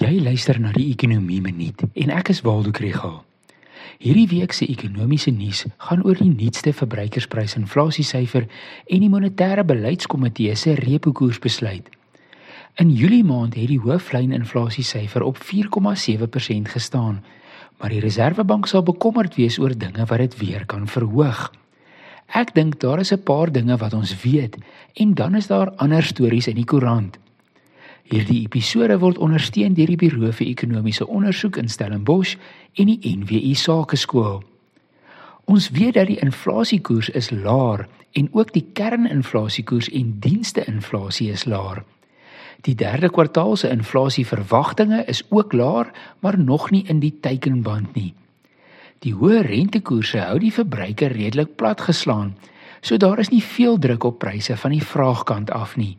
Jy luister na die Ekonomie Minuut en ek is Waldo Krügel. Hierdie week se ekonomiese nuus gaan oor die nuutste verbruikersprysinflasiesyfer en die monetêre beleidskomitee se repo-koersbesluit. In Julie maand het die hooflyn inflasiesyfer op 4,7% gestaan, maar die Reserwebank sal bekommerd wees oor dinge wat dit weer kan verhoog. Ek dink daar is 'n paar dinge wat ons weet en dan is daar ander stories in die koerant. Hierdie episode word ondersteun deur die Buro vir Ekonomiese Onderzoek in Stellenbosch en die NWI Sakeskool. Ons weet dat die inflasiekoers is laer en ook die kerninflasiekoers en diensteinflasie is laer. Die derde kwartaal se inflasieverwagtinge is ook laer, maar nog nie in die teikenband nie. Die hoë rentekoerse hou die verbruiker redelik platgeslaan, so daar is nie veel druk op pryse van die vraagkant af nie.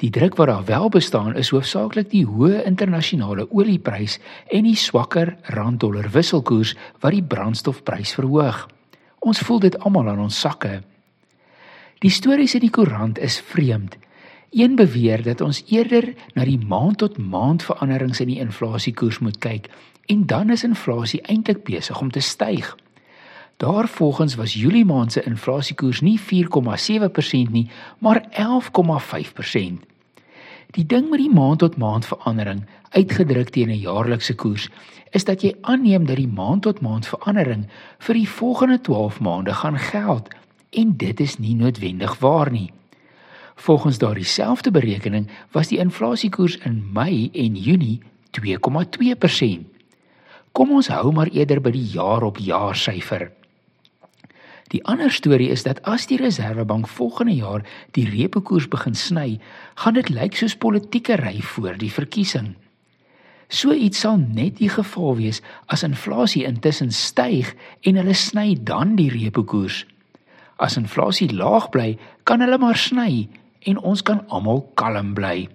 Die druk wat daar wel bestaan is hoofsaaklik die hoë internasionale olieprys en die swakker rand-dollar wisselkoers wat die brandstofprys verhoog. Ons voel dit almal aan ons sakke. Die stories in die koerant is vreemd. Een beweer dat ons eerder na die maand tot maand veranderings in die inflasiekoers moet kyk en dan is inflasie eintlik besig om te styg. Daarvolgens was Julie maand se inflasiekoers nie 4,7% nie, maar 11,5%. Die ding met die maand tot maand verandering uitgedruk teen 'n jaarlikse koers is dat jy aanneem dat die maand tot maand verandering vir die volgende 12 maande gaan geld en dit is nie noodwendig waar nie. Volgens daardie selfde berekening was die inflasiekoers in Mei en Junie 2,2%. Kom ons hou maar eerder by die jaar op jaar syfer. Die ander storie is dat as die Reserwebank volgende jaar die repo-koers begin sny, gaan dit lyk soos politieke ry voor die verkiesing. So iets sal net die geval wees as inflasie intussen styg en hulle sny dan die repo-koers. As inflasie laag bly, kan hulle maar sny en ons kan almal kalm bly.